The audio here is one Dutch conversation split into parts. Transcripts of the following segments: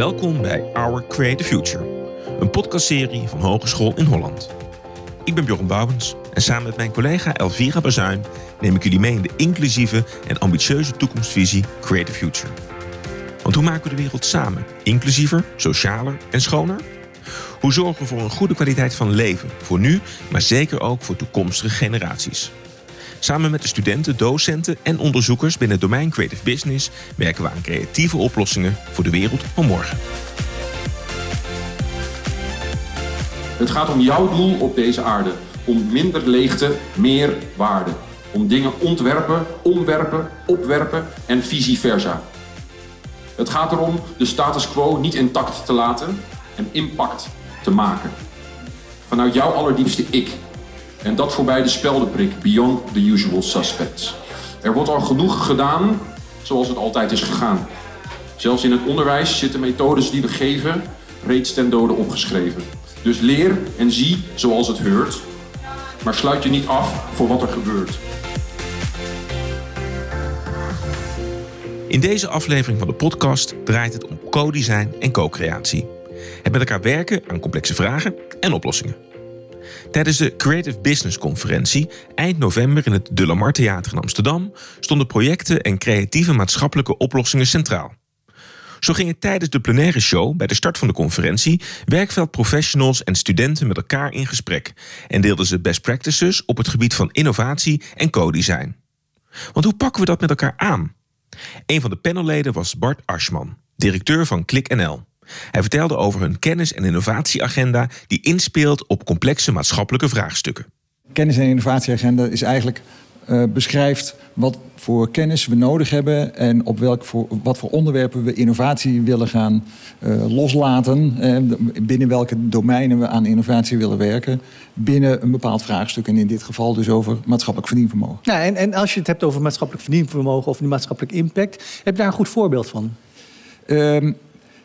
Welkom bij Our Creative Future, een podcastserie van Hogeschool in Holland. Ik ben Bjorn Bouwens en samen met mijn collega Elvira Bazuin neem ik jullie mee in de inclusieve en ambitieuze toekomstvisie Creative Future. Want hoe maken we de wereld samen inclusiever, socialer en schoner? Hoe zorgen we voor een goede kwaliteit van leven voor nu, maar zeker ook voor toekomstige generaties? Samen met de studenten, docenten en onderzoekers binnen het domein Creative Business werken we aan creatieve oplossingen voor de wereld van morgen. Het gaat om jouw doel op deze aarde. Om minder leegte, meer waarde. Om dingen ontwerpen, omwerpen, opwerpen en vice versa. Het gaat erom de status quo niet intact te laten en impact te maken. Vanuit jouw allerdiepste ik. En dat voorbij de speldenprik Beyond the Usual Suspects. Er wordt al genoeg gedaan zoals het altijd is gegaan. Zelfs in het onderwijs zitten methodes die we geven reeds ten dode opgeschreven. Dus leer en zie zoals het heurt, maar sluit je niet af voor wat er gebeurt. In deze aflevering van de podcast draait het om co-design en co-creatie. Het met elkaar werken aan complexe vragen en oplossingen. Tijdens de Creative Business Conferentie eind november in het De Lamar Theater in Amsterdam stonden projecten en creatieve maatschappelijke oplossingen centraal. Zo gingen tijdens de plenaire show bij de start van de conferentie werkveldprofessionals en studenten met elkaar in gesprek en deelden ze best practices op het gebied van innovatie en co-design. Want hoe pakken we dat met elkaar aan? Een van de panelleden was Bart Aschman, directeur van ClickNL. Hij vertelde over hun kennis- en innovatieagenda die inspeelt op complexe maatschappelijke vraagstukken. Kennis- en innovatieagenda is eigenlijk uh, beschrijft wat voor kennis we nodig hebben en op welk voor, wat voor onderwerpen we innovatie willen gaan uh, loslaten. Uh, binnen welke domeinen we aan innovatie willen werken. Binnen een bepaald vraagstuk. En in dit geval dus over maatschappelijk verdienvermogen. Nou, en, en als je het hebt over maatschappelijk verdienvermogen of die maatschappelijk impact, heb je daar een goed voorbeeld van? Um,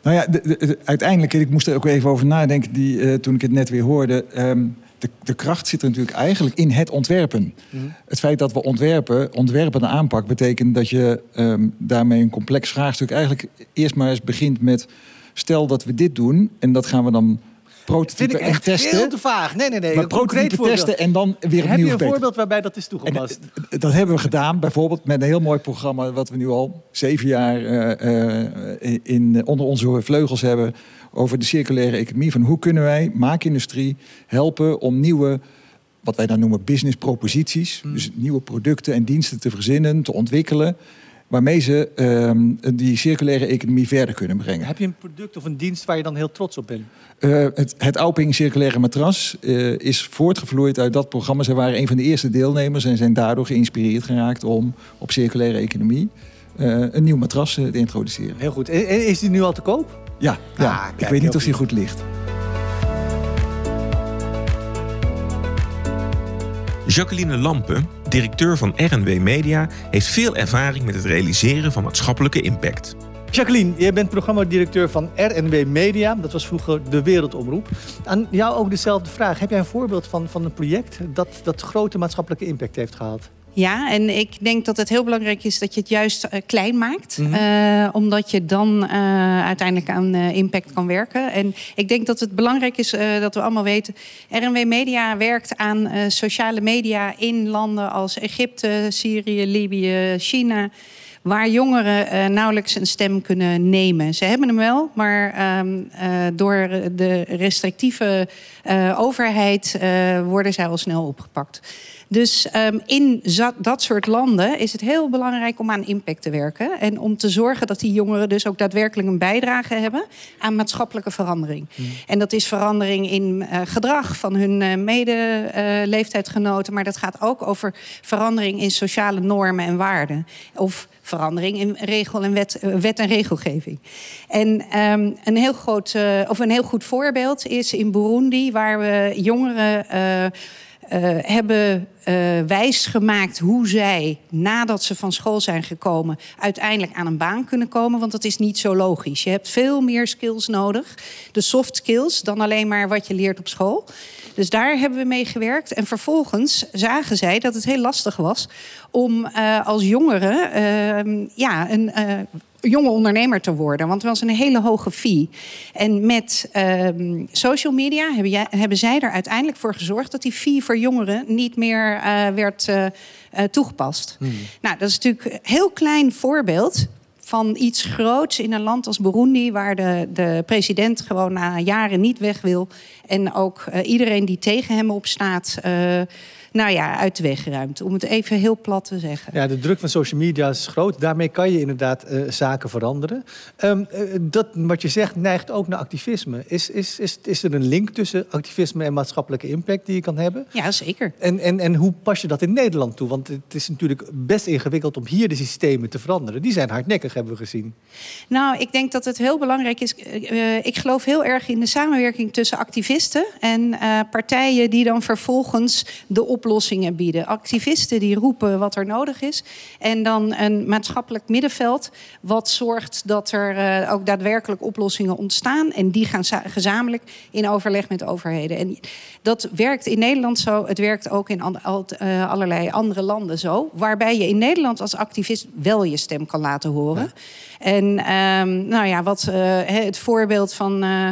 nou ja, de, de, uiteindelijk, ik moest er ook even over nadenken die, uh, toen ik het net weer hoorde. Um, de, de, kracht zit er natuurlijk eigenlijk in het ontwerpen. Mm. Het feit dat we ontwerpen, ontwerpende aanpak, betekent dat je um, daarmee een complex vraagstuk eigenlijk eerst maar eens begint met: stel dat we dit doen en dat gaan we dan prototypen Vind ik echt en testen. veel te vaag. Nee, nee, nee. Maar prototypen testen en dan weer opnieuw Heb je een voorbeeld waarbij dat is toegepast? En, eh, dat hebben we gedaan, bijvoorbeeld met een heel mooi programma... wat we nu al zeven jaar uh, uh, in, onder onze vleugels hebben... over de circulaire economie. Van hoe kunnen wij maakindustrie helpen om nieuwe... wat wij dan noemen business proposities... Mm. dus nieuwe producten en diensten te verzinnen, te ontwikkelen... waarmee ze um, die circulaire economie verder kunnen brengen. Heb je een product of een dienst waar je dan heel trots op bent? Uh, het, het Auping Circulaire Matras uh, is voortgevloeid uit dat programma. Zij waren een van de eerste deelnemers en zijn daardoor geïnspireerd geraakt om op circulaire economie uh, een nieuw matras te introduceren. Heel goed. En is die nu al te koop? Ja, ja. Ah, ik weet niet of die goed ligt. Jacqueline Lampen, directeur van RNW Media, heeft veel ervaring met het realiseren van maatschappelijke impact. Jacqueline, jij bent programmadirecteur van RNW Media. Dat was vroeger de Wereldomroep. Aan jou ook dezelfde vraag. Heb jij een voorbeeld van, van een project dat, dat grote maatschappelijke impact heeft gehad? Ja, en ik denk dat het heel belangrijk is dat je het juist uh, klein maakt. Mhm. Uh, omdat je dan uh, uiteindelijk aan impact kan werken. En ik denk dat het belangrijk is dat we allemaal weten... RNW Media werkt aan sociale media in landen als Egypte, Syrië, Libië, China waar jongeren nauwelijks een stem kunnen nemen. Ze hebben hem wel, maar uh, door de restrictieve overheid worden zij al snel opgepakt. Dus um, in dat soort landen is het heel belangrijk om aan impact te werken. En om te zorgen dat die jongeren dus ook daadwerkelijk een bijdrage hebben aan maatschappelijke verandering. Hmm. Mm. En dat is verandering in uh, gedrag van hun uh, mede-leeftijdgenoten. maar dat gaat ook over verandering in sociale normen en waarden. Of verandering in regel en wet, uh, wet en regelgeving. En um, een, heel groot, uh, of een heel goed voorbeeld is in Burundi, waar we jongeren uh, uh, hebben uh, wijsgemaakt hoe zij, nadat ze van school zijn gekomen, uiteindelijk aan een baan kunnen komen. Want dat is niet zo logisch. Je hebt veel meer skills nodig, de soft skills, dan alleen maar wat je leert op school. Dus daar hebben we mee gewerkt. En vervolgens zagen zij dat het heel lastig was om uh, als jongere uh, ja, een uh, jonge ondernemer te worden. Want het was een hele hoge fee. En met ehm, social media hebben, jij, hebben, zij er uiteindelijk voor gezorgd dat die fee voor jongeren niet meer werd toegepast. Hmm. Nou, dat is natuurlijk een heel klein voorbeeld van iets groots in een land als Burundi, waar de, de president gewoon na jaren niet weg wil. En ook uh, iedereen die tegen hem opstaat. Uh, nou ja, uit de weg geruimd. Om het even heel plat te zeggen. Ja, de druk van social media is groot. Daarmee kan je inderdaad uh, zaken veranderen. Um, uh, dat wat je zegt neigt ook naar activisme. Is, is, is, is er een link tussen activisme en maatschappelijke impact die je kan hebben? Ja, zeker. En, en, en hoe pas je dat in Nederland toe? Want het is natuurlijk best ingewikkeld om hier de systemen te veranderen. Die zijn hardnekkig, hebben we gezien. Nou, ik denk dat het heel belangrijk is. Uh, ik geloof heel erg in de samenwerking tussen activisten en partijen die dan vervolgens de op oplossingen bieden. Activisten die roepen wat er nodig is. En dan een maatschappelijk middenveld wat zorgt dat er ook daadwerkelijk oplossingen ontstaan. En die gaan gezamenlijk in overleg met overheden. En dat werkt in Nederland zo. Het werkt ook in al, allerlei andere landen zo. Waarbij je in Nederland als activist wel je stem kan laten horen. En um, nou ja, wat uh, het voorbeeld van uh,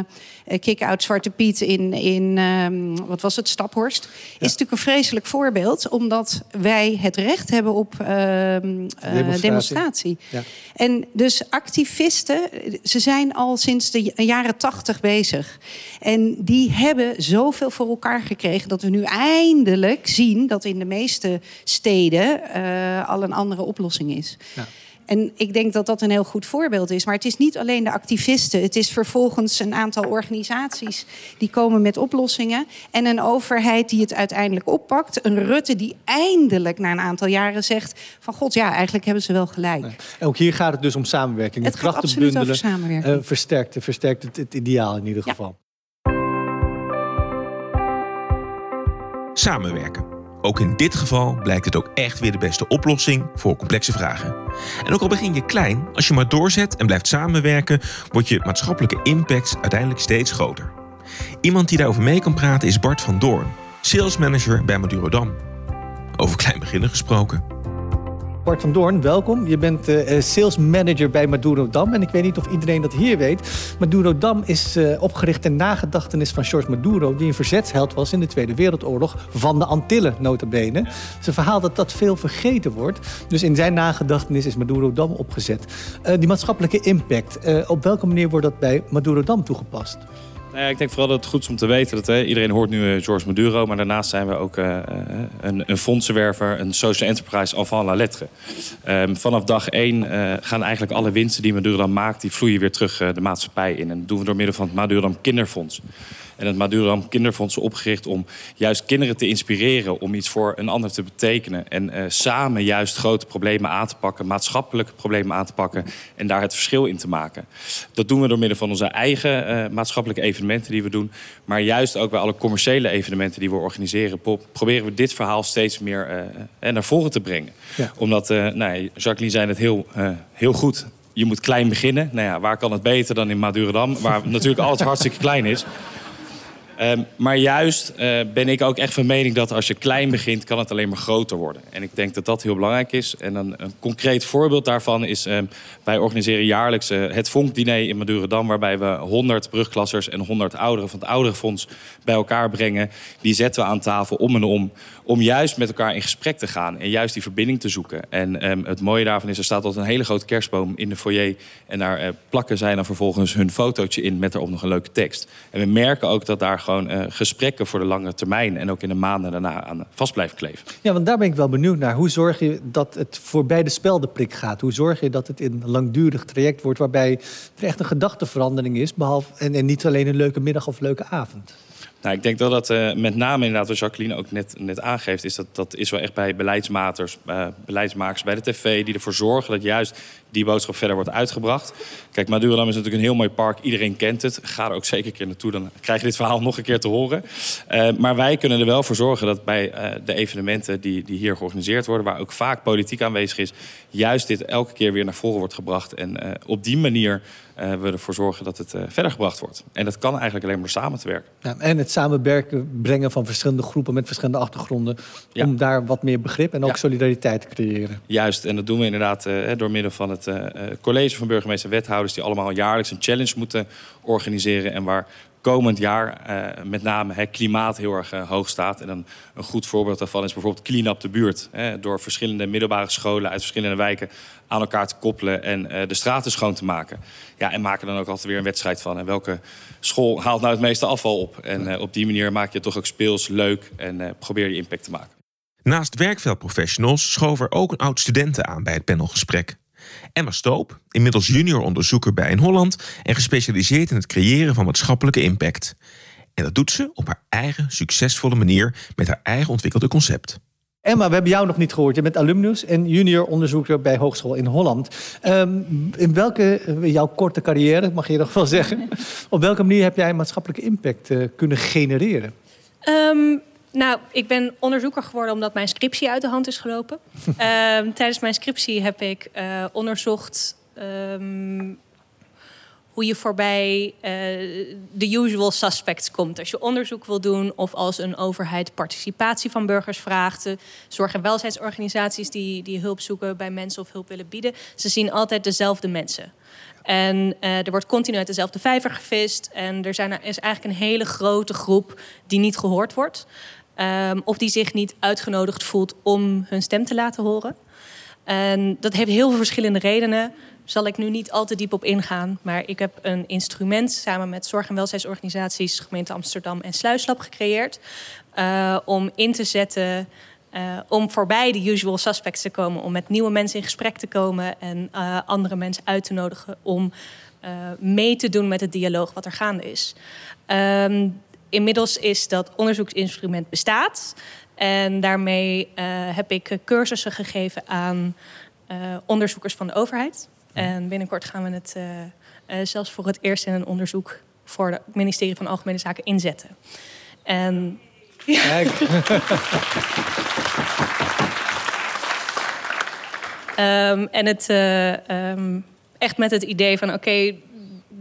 kick-out Zwarte Piet in, in um, wat was het, Staphorst, ja. is natuurlijk een vreselijk voorbeeld, omdat wij het recht hebben op uh, demonstratie. demonstratie. Ja. En dus activisten, ze zijn al sinds de jaren tachtig bezig. En die hebben zoveel voor elkaar gekregen dat we nu eindelijk zien dat in de meeste steden al een andere oplossing is. Ja. En ik denk dat dat een heel goed voorbeeld is. Maar het is niet alleen de activisten. Het is vervolgens een aantal organisaties die komen met oplossingen. En een overheid die het uiteindelijk oppakt. Een Rutte die eindelijk na een aantal jaren zegt: van god, ja, eigenlijk hebben ze wel gelijk. En ook hier gaat het dus om samenwerking. Het, het gaat bundelen, over samenwerking. Uh, versterkt, versterkt het, het, ideaal in ieder geval. Ja. Samenwerken. Ook in dit geval blijkt het ook echt weer de beste oplossing voor complexe vragen. En ook al begin je klein, als je maar doorzet en blijft samenwerken, wordt je maatschappelijke impact uiteindelijk steeds groter. Iemand die daarover mee kan praten is Bart van Doorn, sales manager bij Madurodam. Over klein beginnen gesproken. Bart van Doorn, welkom. Je bent uh, sales manager bij Maduro Dam. En ik weet niet of iedereen dat hier weet. Maduro Dam is uh, opgericht ter nagedachtenis van George Maduro... die een verzetsheld was in de Tweede Wereldoorlog van de Antillen, nota bene. Het een verhaal dat dat veel vergeten wordt. Dus in zijn nagedachtenis is Maduro Dam opgezet. Die maatschappelijke impact, op welke manier wordt dat bij Maduro Dam toegepast? Ja, ik denk vooral dat het goed is om te weten dat hè, iedereen hoort nu uh, George Maduro, maar daarnaast zijn we ook uh, een, een fondsenwerver, een social enterprise avant la lettre. Um, vanaf dag één gaan eigenlijk alle winsten die Maduro dan maakt, die vloeien weer terug de maatschappij in. En dat doen we door middel van het Madurodam Kinderfonds. En het Madurodam Kinderfonds is opgericht om juist kinderen te inspireren om iets voor een ander te betekenen. En uh, samen juist grote problemen aan te pakken, maatschappelijke problemen aan te pakken en daar het verschil in te maken. Dat doen we door middel van onze eigen uh, maatschappelijke evenementen die we doen. Maar juist ook bij alle commerciële evenementen die we organiseren, proberen we dit verhaal steeds meer uh, naar voren te brengen. Ja. Omdat, nou, Jacqueline zei het heel, heel goed je moet klein beginnen. Nou ja, waar kan het beter dan in Madurodam, waar natuurlijk alles hartstikke klein is. Um, maar juist uh, ben ik ook echt van mening dat als je klein begint, kan het alleen maar groter worden. En ik denk dat dat heel belangrijk is. En een, een concreet voorbeeld daarvan is, um, wij organiseren jaarlijks uh, het Vonkdiner in Madurodam, waarbij we 100 brugklassers en 100 ouderen van het Ouderenfonds bij elkaar brengen. Die zetten we aan tafel om en om, om juist met elkaar in gesprek te gaan en juist die verbinding te zoeken. En um, het mooie daarvan is, er staat altijd een hele grote kerstboom in de foyer. En daar uh, plakken zij dan vervolgens hun fotootje in met erop nog een leuke tekst. En we merken ook dat daar gewoon uh, gesprekken voor de lange termijn en ook in de maanden daarna aan vast blijven kleven. Ja, want daar ben ik wel benieuwd naar. Hoe zorg je dat het voorbij de speldenprik gaat? Hoe zorg je dat het een langdurig traject wordt waarbij er echt een gedachteverandering is, behalve en niet alleen een leuke middag of leuke avond? Nou, ik denk dat dat uh, met name inderdaad, wat Jacqueline ook net, net aangeeft, is dat dat is wel echt bij beleidsmakers, uh, beleidsmakers bij de tv, die ervoor zorgen dat juist die boodschap verder wordt uitgebracht. Kijk, Madurodam is natuurlijk een heel mooi park. Iedereen kent het. Ga er ook zeker een keer naartoe. Dan krijg je dit verhaal nog een keer te horen. Uh, maar wij kunnen er wel voor zorgen dat bij de evenementen die, die hier georganiseerd worden... waar ook vaak politiek aanwezig is... juist dit elke keer weer naar voren wordt gebracht. En op die manier we ervoor zorgen dat het uh, verder gebracht wordt. En dat kan eigenlijk alleen maar samen te werken. Ja, en het samenwerken brengen van verschillende groepen met verschillende achtergronden. Ja. Om daar wat meer begrip en ook ja. solidariteit te creëren. Juist, en dat doen we inderdaad uh, door middel van het college van burgemeester en wethouders. Die allemaal jaarlijks een challenge moeten organiseren. En waar komend jaar uh, met name het klimaat heel erg uh, hoog staat. En dan een goed voorbeeld daarvan is bijvoorbeeld Clean Up de Buurt. Hè, door verschillende middelbare scholen uit verschillende wijken aan elkaar te koppelen en uh, de straten schoon te maken. Ja, en maken dan ook altijd weer een wedstrijd van. En welke school haalt nou het meeste afval op? En op die manier maak je het toch ook speels, leuk en probeer je impact te maken. Naast werkveldprofessionals schoof er ook een oud studenten aan bij het panelgesprek. Emma Stoop, inmiddels junior onderzoeker bij In Holland en gespecialiseerd in het creëren van maatschappelijke impact. En dat doet ze op haar eigen succesvolle manier met haar eigen ontwikkelde concept. Emma, we hebben jou nog niet gehoord. Je bent alumnus en junior onderzoeker bij Hogeschool in Holland. Um, in welke, jouw korte carrière, mag je nog wel zeggen, op welke manier heb jij maatschappelijke impact uh, kunnen genereren? Um, nou, ik ben onderzoeker geworden omdat mijn scriptie uit de hand is gelopen. Ehm, tijdens mijn scriptie heb ik uh, onderzocht um, hoe je voorbij uh, de usual suspects komt. Als je onderzoek wil doen of als een overheid participatie van burgers vraagt. Zorg- en welzijnsorganisaties die, die hulp zoeken bij mensen of hulp willen bieden. Ze zien altijd dezelfde mensen. En uh, er wordt continu uit dezelfde vijver gevist. En er zijn, is eigenlijk een hele grote groep die niet gehoord wordt. Um, of die zich niet uitgenodigd voelt om hun stem te laten horen. En dat heeft heel veel verschillende redenen. Zal ik nu niet al te diep op ingaan. Maar ik heb een instrument samen met zorg- en welzijnsorganisaties, gemeente Amsterdam en Sluislab gecreëerd. Uh, om in te zetten. Uh, om voorbij de usual suspects te komen. Om met nieuwe mensen in gesprek te komen. En uh, andere mensen uit te nodigen om mee te doen met het dialoog wat er gaande is. Um, inmiddels is dat onderzoeksinstrument bestaat. En daarmee uh, heb ik cursussen gegeven aan uh, onderzoekers van de overheid. En binnenkort gaan we het uh, zelfs voor het eerst in een onderzoek voor het ministerie van Algemene Zaken inzetten. En. Um, en het um, echt met het idee van: oké, okay,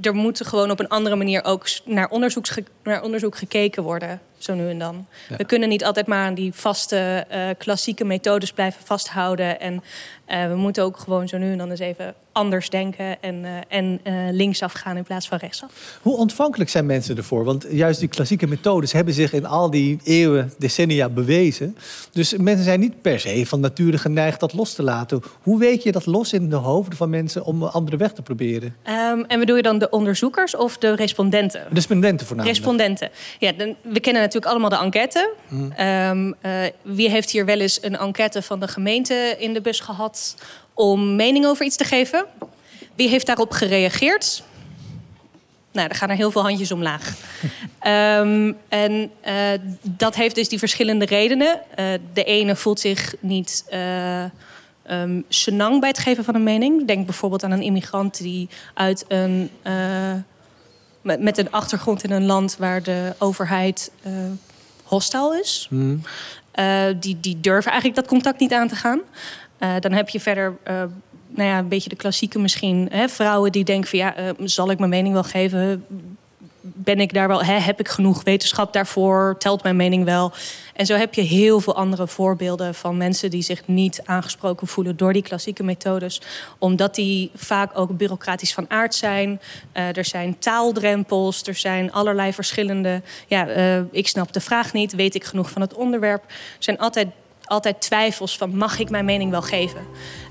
er moet gewoon op een andere manier ook naar, naar onderzoek gekeken worden, zo nu en dan. Ja. We kunnen niet altijd maar aan die vaste uh, klassieke methodes blijven vasthouden. En uh, we moeten ook gewoon zo nu en dan eens even anders denken en, uh, en linksaf gaan in plaats van rechtsaf. Hoe ontvankelijk zijn mensen ervoor? Want juist die klassieke methodes hebben zich in al die eeuwen, decennia bewezen. Dus mensen zijn niet per se van nature geneigd dat los te laten. Hoe weet je dat los in de hoofden van mensen om een andere weg te proberen? Um, en bedoel je dan de onderzoekers of de respondenten? De respondenten voornamelijk. Respondenten. Ja, dan, we kennen natuurlijk allemaal de enquête. Mm. Um, wie heeft hier wel eens een enquête van de gemeente in de bus gehad? Om mening over iets te geven. Wie heeft daarop gereageerd? Nou, er gaan er heel veel handjes omlaag. um, en uh, dat heeft dus die verschillende redenen. Uh, de ene voelt zich niet uh, um, senang bij het geven van een mening. Denk bijvoorbeeld aan een immigrant die uit een, met, met, een achtergrond in een land waar de overheid hostile is. Mm. die, die durven eigenlijk dat contact niet aan te gaan. Uh, dan heb je verder uh, nou ja, een beetje de klassieke misschien. Hè, vrouwen die denken van ja, uh, zal ik mijn mening wel geven? Ben ik daar wel, hè, heb ik genoeg wetenschap daarvoor? Telt mijn mening wel? En zo heb je heel veel andere voorbeelden van mensen die zich niet aangesproken voelen door die klassieke methodes. Omdat die vaak ook bureaucratisch van aard zijn. er zijn taaldrempels, er zijn allerlei verschillende. Ja, ik snap de vraag niet, weet ik genoeg van het onderwerp? Er zijn altijd altijd twijfels van mag ik mijn mening wel geven?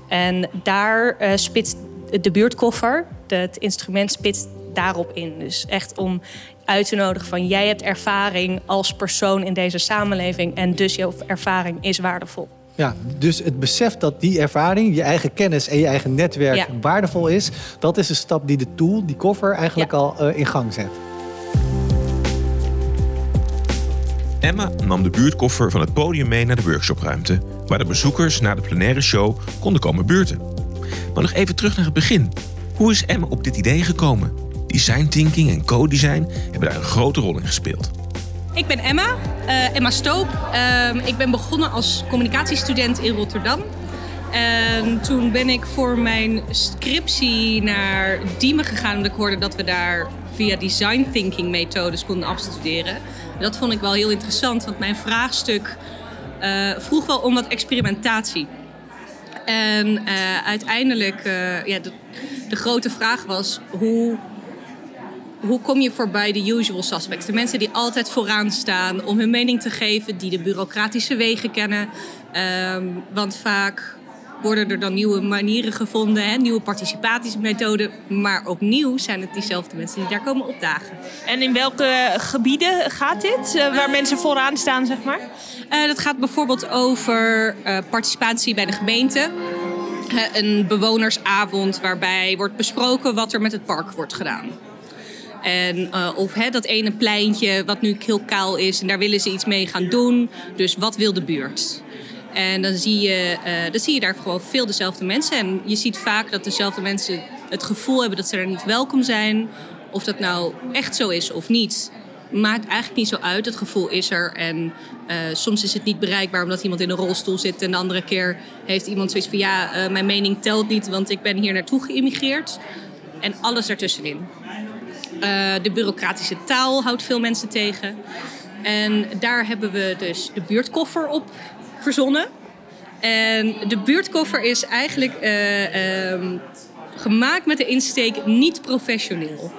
En daar uh, spitst de buurtkoffer, het instrument spitst daarop in. Dus echt om uit te nodigen van jij hebt ervaring als persoon in deze samenleving en dus jouw ervaring is waardevol. Ja, dus het besef dat die ervaring, je eigen kennis en je eigen netwerk ja. waardevol is, dat is de stap die de tool, die koffer, eigenlijk ja. al uh, in gang zet. Emma nam de buurtkoffer van het podium mee naar de workshopruimte, waar de bezoekers na de plenaire show konden komen buurten. Maar nog even terug naar het begin. Hoe is Emma op dit idee gekomen? Design thinking en co-design hebben daar een grote rol in gespeeld. Ik ben Emma, uh, Emma Stoop. Uh, ik ben begonnen als communicatiestudent in Rotterdam. En toen ben ik voor mijn scriptie naar Diemen gegaan. Omdat ik hoorde dat we daar via design thinking methodes konden afstuderen. Dat vond ik wel heel interessant, want mijn vraagstuk uh, vroeg wel om wat experimentatie. En uh, uiteindelijk, uh, ja, de, de, grote vraag was hoe, hoe kom je voorbij de usual suspects? De mensen die altijd vooraan staan om hun mening te geven, die de bureaucratische wegen kennen. Um, want vaak worden er dan nieuwe manieren gevonden, hè, nieuwe participatiemethoden. Maar opnieuw zijn het diezelfde mensen die daar komen opdagen. En in welke gebieden gaat dit, uh, waar uh, mensen vooraan staan, zeg maar? Uh, dat gaat bijvoorbeeld over participatie bij de gemeente. een bewonersavond waarbij wordt besproken wat er met het park wordt gedaan. En, uh, of hè, dat ene pleintje wat nu heel kaal is en daar willen ze iets mee gaan doen. Dus wat wil de buurt? En dan zie, je, uh, dan zie je daar gewoon veel dezelfde mensen. En je ziet vaak dat dezelfde mensen het gevoel hebben dat ze er niet welkom zijn. Of dat nou echt zo is of niet, maakt eigenlijk niet zo uit. Het gevoel is er. En uh, soms is het niet bereikbaar omdat iemand in een rolstoel zit. En de andere keer heeft iemand zoiets van: ja, uh, mijn mening telt niet, want ik ben hier naartoe geïmmigreerd. En alles ertussenin. De bureaucratische taal houdt veel mensen tegen. En daar hebben we dus de buurtkoffer op verzonnen. En de buurtkoffer is eigenlijk uh, um, gemaakt met de insteek niet professioneel.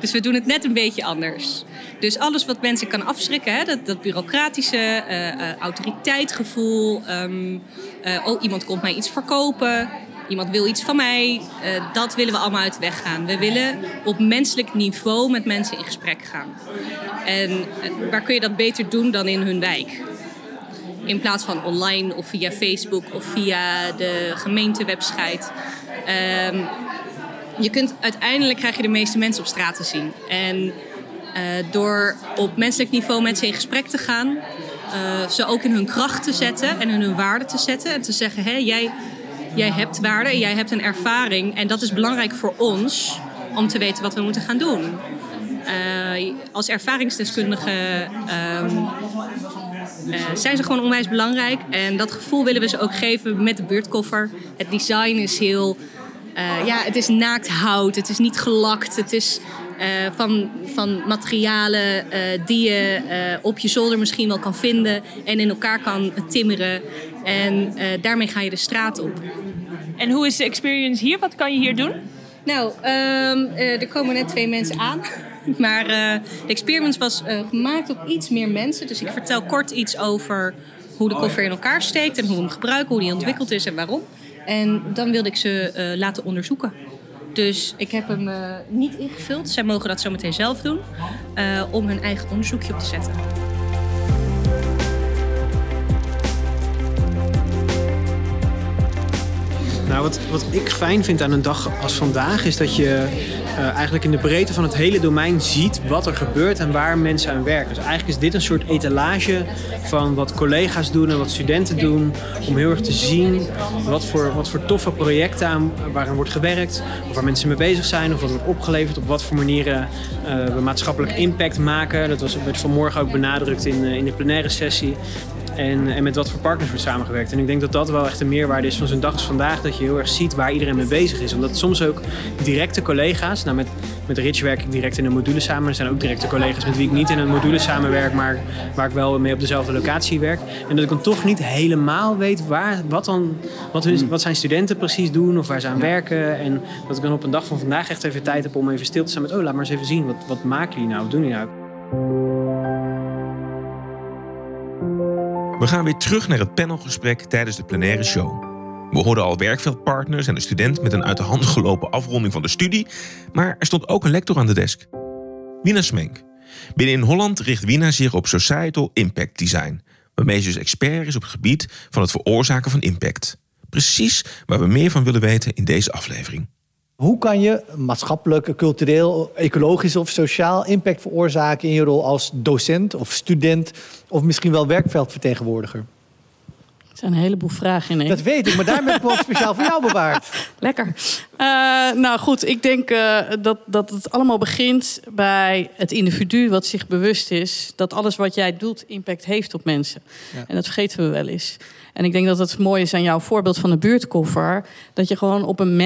Dus we doen het net een beetje anders. Dus alles wat mensen kan afschrikken, hè, dat, dat bureaucratische, uh, autoriteitsgevoel. Um, oh, iemand komt mij iets verkopen. Iemand wil iets van mij. dat willen we allemaal uit de weg gaan. We willen op menselijk niveau met mensen in gesprek gaan. En waar kun je dat beter doen dan in hun wijk? In plaats van online of via Facebook of via de gemeentewebsite. Um, je kunt, uiteindelijk krijg je de meeste mensen op straat te zien. En uh, door op menselijk niveau met ze in gesprek te gaan, uh, ze ook in hun kracht te zetten en in hun waarde te zetten. En te zeggen, hé, jij, jij hebt waarde jij hebt een ervaring. En dat is belangrijk voor ons om te weten wat we moeten gaan doen. Uh, als ervaringsdeskundige um, uh, zijn ze gewoon onwijs belangrijk. En dat gevoel willen we ze ook geven met de buurtkoffer. Het design is heel... Uh, ja, het is naakt hout. Het is niet gelakt. Het is van, van materialen die je op je zolder misschien wel kan vinden. En in elkaar kan timmeren. En daarmee ga je de straat op. En hoe is de experience hier? Wat kan je hier doen? Nou, um, er komen net twee mensen aan. Maar uh, de experience was uh, gemaakt op iets meer mensen. Dus ik vertel kort iets over hoe de koffer in elkaar steekt en hoe we hem gebruiken, hoe die ontwikkeld is en waarom. En dan wilde ik ze laten onderzoeken. Dus ik heb hem niet ingevuld. Zij mogen dat zo meteen zelf doen. om hun eigen onderzoekje op te zetten. Nou, wat, wat ik fijn vind aan een dag als vandaag is dat je uh, eigenlijk in de breedte van het hele domein ziet wat er gebeurt en waar mensen aan werken. Dus eigenlijk is dit een soort etalage van wat collega's doen en wat studenten doen. Om heel erg te zien wat voor, wat voor toffe projecten aan, waaraan wordt gewerkt. Of waar mensen mee bezig zijn of wat wordt opgeleverd. Op wat voor manieren uh, we maatschappelijk impact maken. Dat was, werd vanmorgen ook benadrukt in, uh, in de plenaire sessie. En, en, met wat voor partners wordt samengewerkt. En ik denk dat dat wel echt een meerwaarde is van zo'n dag als vandaag. Dat je heel erg ziet waar iedereen mee bezig is. Omdat soms ook directe collega's. Nou, met, met Rich werk ik direct in een module samen. Er zijn ook directe collega's met wie ik niet in een module samenwerk. Maar waar ik wel mee op dezelfde locatie werk. En dat ik dan toch niet helemaal weet waar, wat, dan, wat, hun, wat zijn studenten precies doen. Of waar ze aan werken. En dat ik dan op een dag van vandaag echt even tijd heb om even stil te staan met... Oh, laat maar eens even zien. Wat, wat maken jullie nou? Wat doen jullie nou? We gaan weer terug naar het panelgesprek tijdens de plenaire show. We hoorden al werkveldpartners en een student met een uit de hand gelopen afronding van de studie, maar er stond ook een lector aan de desk. Wina Smenk. Binnen in Holland richt Wina zich op Societal Impact Design, waarmee ze dus expert is op het gebied van het veroorzaken van impact. Precies waar we meer van willen weten in deze aflevering. Hoe kan je maatschappelijk, cultureel, ecologisch of sociaal impact veroorzaken in je rol als docent of student of misschien wel werkveldvertegenwoordiger? zijn een heleboel vragen in. Dat weet ik, maar daar heb ik ook speciaal voor jou bewaard. Lekker. Uh, nou goed, ik denk uh, dat, dat het allemaal begint bij het individu wat zich bewust is dat alles wat jij doet impact heeft op mensen. Ja. En dat vergeten we wel eens. En ik denk dat het mooi is aan jouw voorbeeld van de buurtkoffer, dat je gewoon op een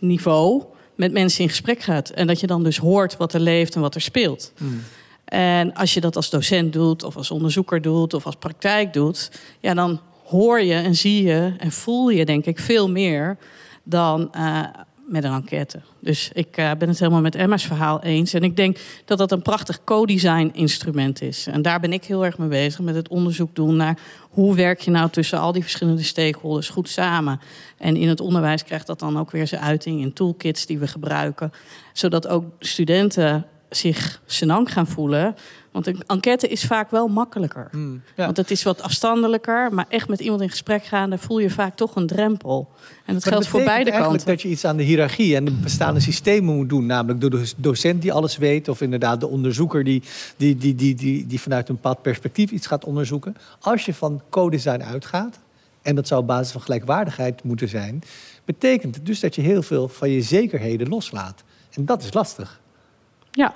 mensniveau met mensen in gesprek gaat. En dat je dan dus hoort wat er leeft en wat er speelt. Hmm. En als je dat als docent doet, of als onderzoeker doet, of als praktijk doet, ja, dan hoor je en zie je en voel je, denk ik, veel meer dan uh, met een enquête. Dus ik uh, ben het helemaal met Emma's verhaal eens. En ik denk dat dat een prachtig co-design instrument is. En daar ben ik heel erg mee bezig met het onderzoek doen naar hoe werk je nou tussen al die verschillende stakeholders goed samen. En in het onderwijs krijgt dat dan ook weer zijn uiting in toolkits die we gebruiken. Zodat ook studenten zich senang gaan voelen. Want een enquête is vaak wel makkelijker. Hmm, Want het is wat afstandelijker. Maar echt met iemand in gesprek gaan, daar voel je vaak toch een drempel. En dat geldt voor beide kanten. dat je iets aan de hiërarchie en de bestaande systemen moet doen. Namelijk door de docent die alles weet. Of inderdaad de onderzoeker die, die, die, die, die, die vanuit een bepaald perspectief iets gaat onderzoeken. Als je van co-design uitgaat, en dat zou op basis van gelijkwaardigheid moeten zijn, betekent het dus dat je heel veel van je zekerheden loslaat. En dat is lastig. Ja.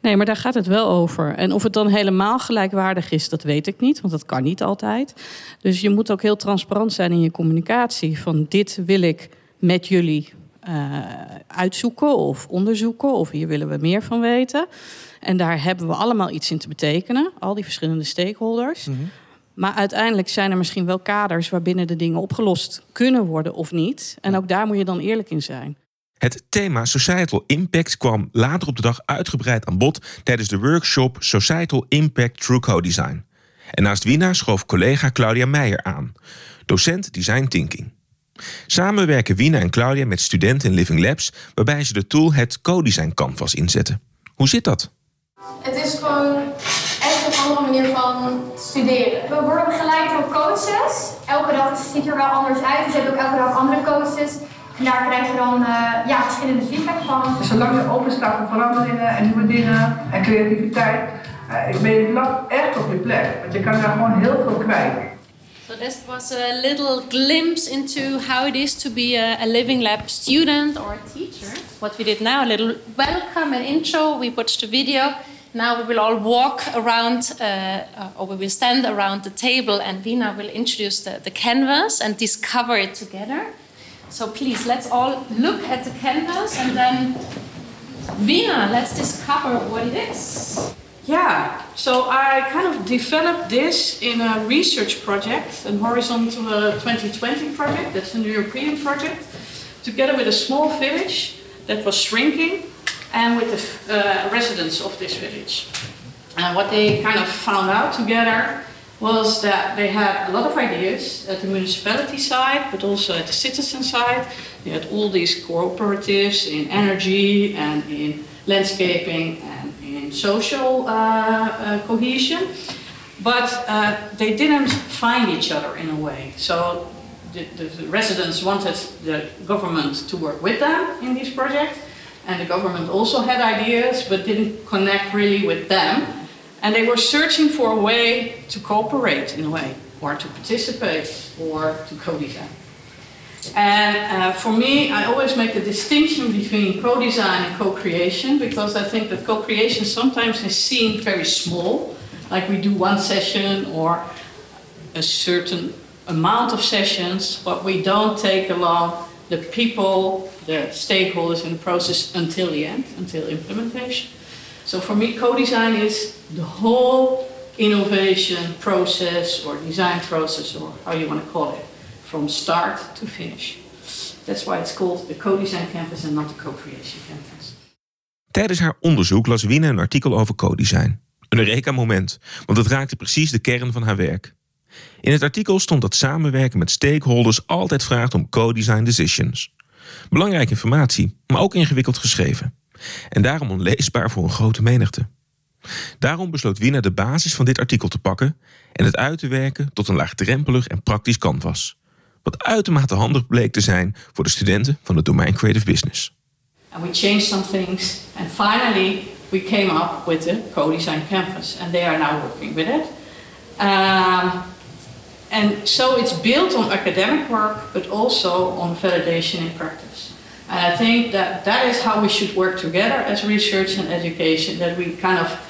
Nee, maar daar gaat het wel over. En of het dan helemaal gelijkwaardig is, dat weet ik niet, want dat kan niet altijd. Dus je moet ook heel transparant zijn in je communicatie. Van dit wil ik met jullie uh, uitzoeken of onderzoeken, of hier willen we meer van weten. En daar hebben we allemaal iets in te betekenen, al die verschillende stakeholders. Mm -hmm. Maar uiteindelijk zijn er misschien wel kaders waarbinnen de dingen opgelost kunnen worden of niet. En ook daar moet je dan eerlijk in zijn. Het thema Societal Impact kwam later op de dag uitgebreid aan bod tijdens de workshop Societal Impact Through Co-Design. En naast Wina schoof collega Claudia Meijer aan, docent Design Thinking. Samen werken Wina en Claudia met studenten in Living Labs, waarbij ze de tool het Co-Design Canvas inzetten. Hoe zit dat? Het is gewoon echt een andere manier van studeren. We worden begeleid door coaches. Elke dag ziet er wel anders uit, dus je hebt ook elke dag andere coaches. En daar krijg je dan uh, ja, verschillende feedback van. Zolang je open staat voor veranderingen en nieuwe dingen en creativiteit, uh, ben je echt op je plek. Want je kan daar gewoon heel veel kwijt. So this was a little glimpse into how it is to be a, a, Living Lab student or a teacher. What we did now, a little welcome and intro. We watched the video. Now we will all walk around, uh, uh, or we will stand around the table, and Vina will introduce the, the canvas and discover it together. So please, let's all look at the canvas and then Vina, let's discover what it is. Yeah, so I kind of developed this in a research project, a Horizontal 2020 project, that's a European project, together with a small village that was shrinking and with the uh, residents of this village. And what they kind of found out together was that they had a lot of ideas at the municipality side, but also at the citizen side. They had all these cooperatives in energy and in landscaping and in social uh, uh, cohesion, but uh, they didn't find each other in a way. So the, the, residents wanted the government to work with them in this project, and the government also had ideas but didn't connect really with them. And they were searching for a way to cooperate in a way, or to participate, or to co design. And uh, for me, I always make the distinction between co design and co creation because I think that co creation sometimes is seen very small, like we do one session or a certain amount of sessions, but we don't take along the people, the stakeholders in the process until the end, until implementation. So for me, co-design is the whole innovation process or design process or how you want to call it, from start to finish. That's why it's called the co-design campus and not the co-creation campus. Tijdens haar onderzoek las Wine een artikel over co-design. Een Eureka-moment, want het raakte precies de kern van haar werk. In het artikel stond dat samenwerken met stakeholders altijd vraagt om co-design decisions. Belangrijke informatie, maar ook ingewikkeld geschreven en daarom onleesbaar voor een grote menigte. Daarom besloot Wiener de basis van dit artikel te pakken en het uit te werken tot een laagdrempelig en praktisch canvas. Wat uitermate handig bleek te zijn voor de studenten van het domein Creative Business. And we changed some things and finally we came up with the co-design canvas and they are now working with it. Um, And so it's built on academic work, but also on validation in practice. And I think that that is how we should work together as research and education, that we kind of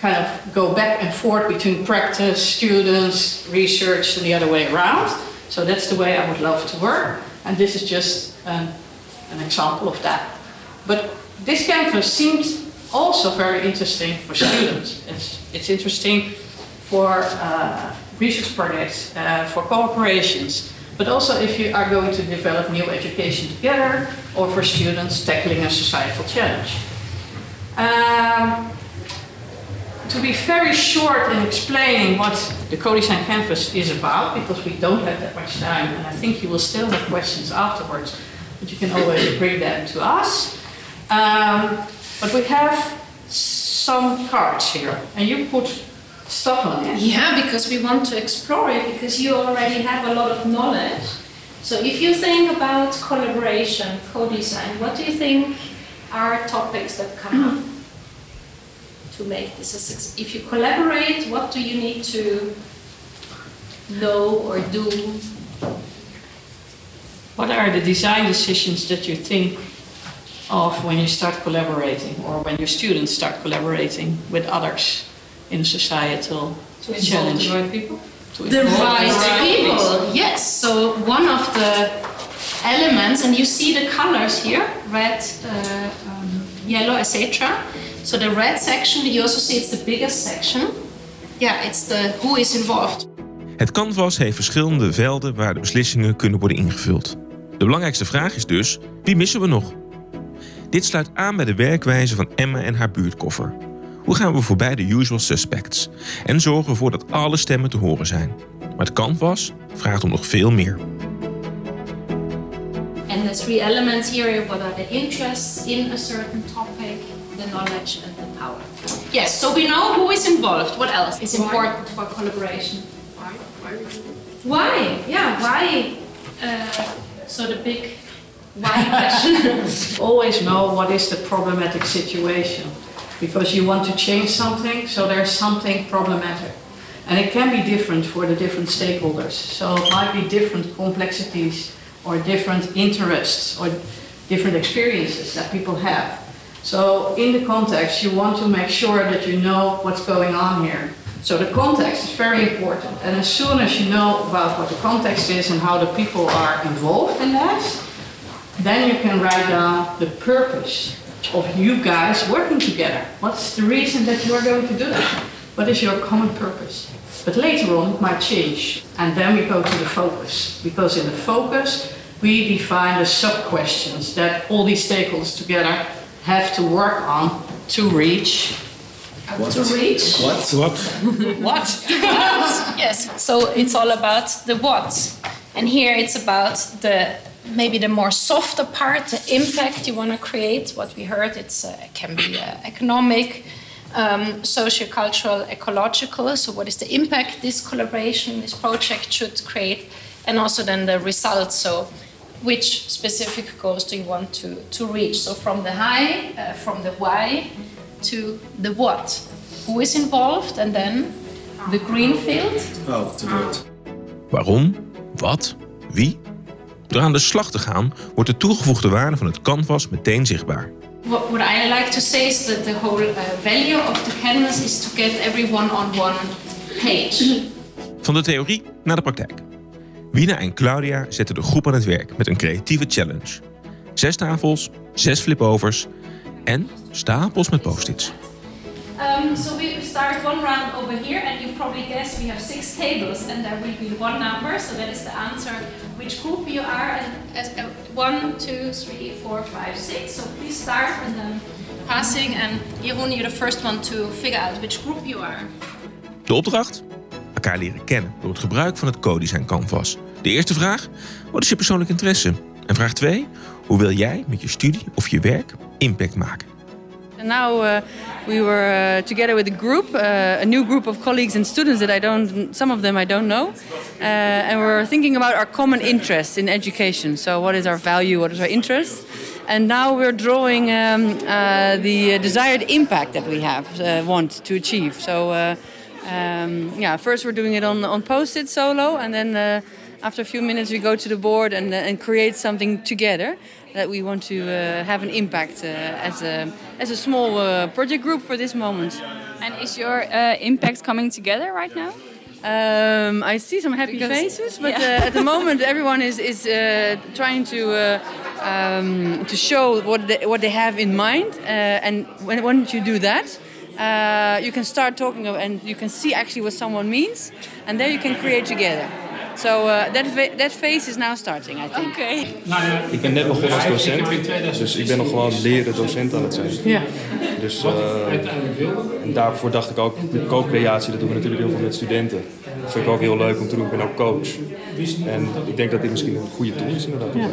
kind of go back and forth between practice, students, research, and the other way around. So that's the way I would love to work. And this is just an, an example of that. But this canvas seems also very interesting for students. It's, it's interesting for uh, research projects, uh, for cooperations, but also if you are going to develop new education together or for students tackling a societal challenge. Um, to be very short in explaining what the co-design canvas is about, because we don't have that much time, and I think you will still have questions afterwards, but you can always bring them to us. Um, but we have some cards here, and you put stuff on it. Yeah, because we want to explore it because you already have a lot of knowledge. So if you think about collaboration, co-design, what do you think are topics that come up to make this a success? If you collaborate, what do you need to know or do? What are the design decisions that you think of when you start collaborating or when your students start collaborating with others in societal To involve challenge? the right people? To The involve right people, yes. So one of the elements, and you see the colors here, red, uh, um, yellow, etc. So the red section, you also see it's the biggest section. Yeah, it's the who is involved. Het canvas heeft verschillende velden waar de beslissingen kunnen worden ingevuld. De belangrijkste vraag is dus: wie missen we nog? Dit sluit aan bij de werkwijze van Emma en haar buurtkoffer. Hoe gaan we voorbij de usual suspects en zorgen ervoor dat alle stemmen te horen zijn? Maar het canvas vraagt om nog veel meer. And the three elements here, what are the interests in a certain topic, the knowledge and the power. Yes, so we know who is involved. What else is important for collaboration? Why? Yeah, why? Uh, so the big why question. Always know what is the problematic situation because you want to change something, so there's something problematic. And it can be different for the different stakeholders. So it might be different complexities or different interests or different experiences that people have. So in the context, you want to make sure that you know what's going on here. So the context is very important. And as soon as you know about what the context is and how the people are involved in that, then you can write down the purpose of you guys working together. What's the reason that you are going to do that? What is your common purpose? But later on, it might change. And then we go to the focus. Because in the focus, we define the sub questions that all these stakeholders together have to work on to reach. What? To reach? What? What? what? what? Yes. So it's all about the what. And here it's about the maybe the more softer part, the impact you want to create. What we heard, it's uh, it can be uh, economic, um, socio-cultural, ecological. So what is the impact this collaboration, this project should create, and also then the results. So which specific goals do you want to, to reach? So from the high, uh, from the why, to the what. Who is involved, and then the green field. Oh, to do it. Waarom? Wat? Wie? Door aan de slag te gaan, wordt de toegevoegde waarde van het canvas meteen zichtbaar. What, what I like to say is that the whole uh, value of the canvas is to get everyone on one page. Van de theorie naar de praktijk. Wina en Claudia zetten de groep aan het werk met een creatieve challenge. Zes tafels, zes flipovers en stapels met post-its. Um, so we start one round over here, and you probably guess we have six tables, and there will be one number. So that is the answer which group you are. And as, uh, one, two, three, four, five, six. So please start and then passing. And Jeroen, you're the first one to figure out which group you are. De opdracht? Elkaar leren kennen door het gebruik van het co-design canvas. De eerste vraag: wat is je persoonlijk interesse? En vraag 2: hoe wil jij met je studie of je werk impact maken? And now uh, we were uh, together with a group, uh, a new group of colleagues and students that I don't, some of them I don't know, uh, and we're thinking about our common interests in education. So, what is our value? What is our interest? And now we're drawing um, uh, the desired impact that we have uh, want to achieve. So. Um, yeah, first we're doing it on, on post-it solo, and then uh, after a few minutes we go to the board and, uh, and create something together that we want to uh, have an impact uh, as, a, as a small uh, project group for this moment. And is your uh, impact coming together right now? Um, I see some happy Because- faces, but Yeah. uh, at the moment everyone is, is uh, trying to uh, um, to show what they, what they have in mind. Uh, and when once you do that, uh, you can start talking and you can see actually what someone means, and then you can create together. So uh, that that phase is now starting, I think. Okay. Ik ben net begonnen als docent, dus ik ben nog gewoon leren docent aan het zijn. Ja. Dus eh, en daarvoor dacht ik ook, de co-creatie, dat doen we natuurlijk heel veel met studenten. Dat vind ik ook heel leuk om te doen, ik ben ook coach. En ik denk dat dit misschien een goede tool is inderdaad. om Ja.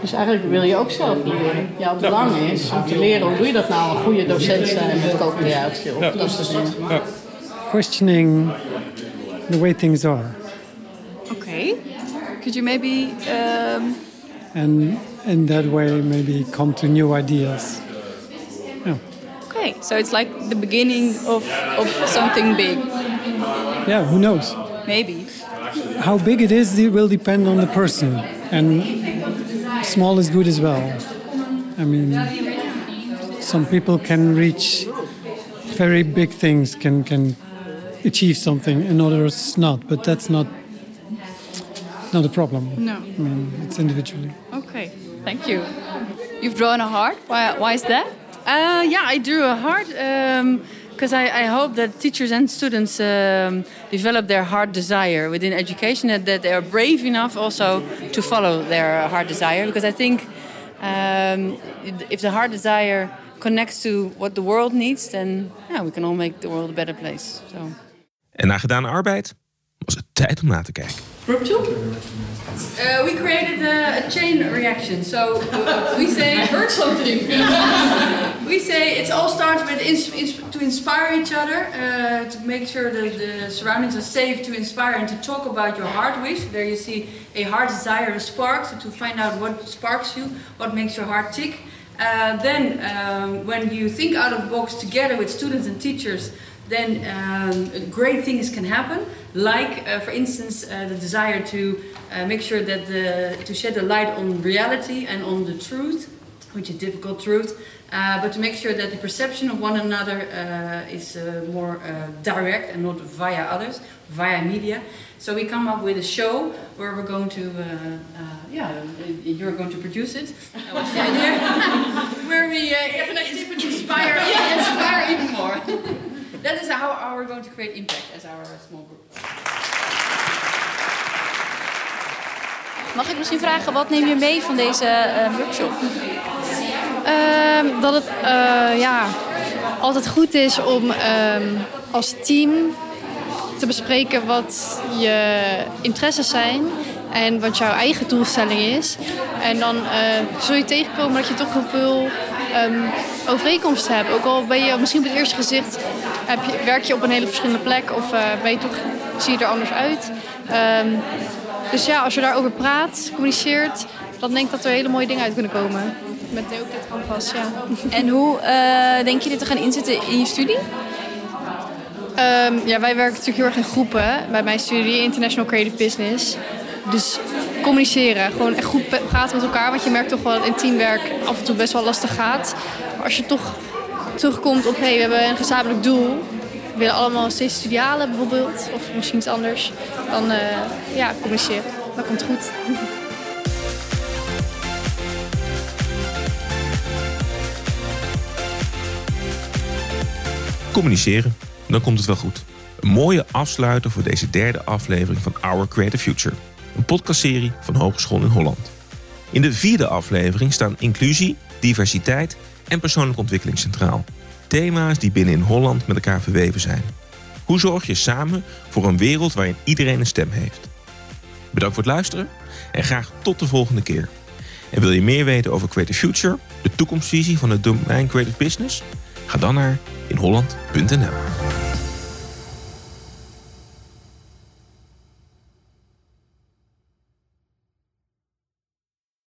Dus eigenlijk wil je ook zelf leren. Jouw belang is om te leren hoe doe je dat nou, een goede docent zijn met co-creatie of dat soort dingen. questioning the way things are. Could you maybe um, and in that way maybe come to new ideas. Yeah. Okay, so it's like the beginning of, of something big, yeah who knows? Maybe. how big it is it will depend on the person. And small is good as well. I mean some people can reach very big things can can achieve something and others not but that's not not a problem No. i mean it's individually Okay, thank you. You've drawn a heart. Why, why is that? Uh, yeah, I drew a heart because I, I hope that teachers and students um, develop their heart desire within education and that they are brave enough also to follow their heart desire. Because I think um, if the heart desire connects to what the world needs, then yeah, we can all make the world a better place. So. En na gedane arbeid was het tijd om na te kijken. Group two? Uh, we created a, a chain reaction. So uh, we say heard something. we say it all starts with ins- ins- to inspire each other, uh, to make sure that the surroundings are safe, to inspire and to talk about your heart wish. There you see a heart desire, a spark, so to find out what sparks you, what makes your heart tick. Uh, then, um, when you think out of box together with students and teachers, then um, great things can happen. Like, uh, for instance, uh, the desire to uh, make sure that the to shed a light on reality and on the truth, which is difficult truth, uh, but to make sure that the perception of one another uh, is uh, more uh, direct and not via others, via media. So we come up with a show where we're going to, uh, uh, yeah, you're going to produce it. What's the idea? where we uh, inspire, inspire even more. That is how, how we're going to create impact as our small group. Mag ik misschien vragen, wat neem je mee van deze eh, workshop? Ehm, dat het eh, ja, altijd goed is om ehm, als team te bespreken wat je interesses zijn en wat jouw eigen doelstelling is. En dan eh, zul je tegenkomen dat je toch heel veel ehm, overeenkomsten hebt. Ook al ben je misschien op het eerste gezicht heb je, werk je op een hele verschillende plek of eh, ben je toch, zie je er anders uit. Ehm, dus ja, als je daarover praat, communiceert, dan denk ik dat er hele mooie dingen uit kunnen komen. Met ook dit canvas, ja. En hoe eh, denk je dit te gaan inzetten in je studie? Ehm, ja, wij werken natuurlijk heel erg in groepen bij mijn studie International Creative Business. Dus communiceren, gewoon echt goed praten met elkaar. Want je merkt toch wel dat in teamwerk af en toe best wel lastig gaat. Maar als je toch terugkomt op, hé, hey, we hebben een gezamenlijk doel. We willen allemaal steeds studie halen bijvoorbeeld. Of misschien iets anders. Dan eh, ja, communiceren. Dat komt goed. Communiceren, dan komt het wel goed. Een mooie afsluiter voor deze derde aflevering van Our Creative Future. Een podcastserie van Hogeschool in Holland. In de vierde aflevering staan inclusie, diversiteit en persoonlijke ontwikkeling centraal. Thema's die binnen in Holland met elkaar verweven zijn. Hoe zorg je samen voor een wereld waarin iedereen een stem heeft? Bedankt voor het luisteren en graag tot de volgende keer. En wil je meer weten over Creative Future, de toekomstvisie van het domein Creative Business? Ga dan naar inholland.nl.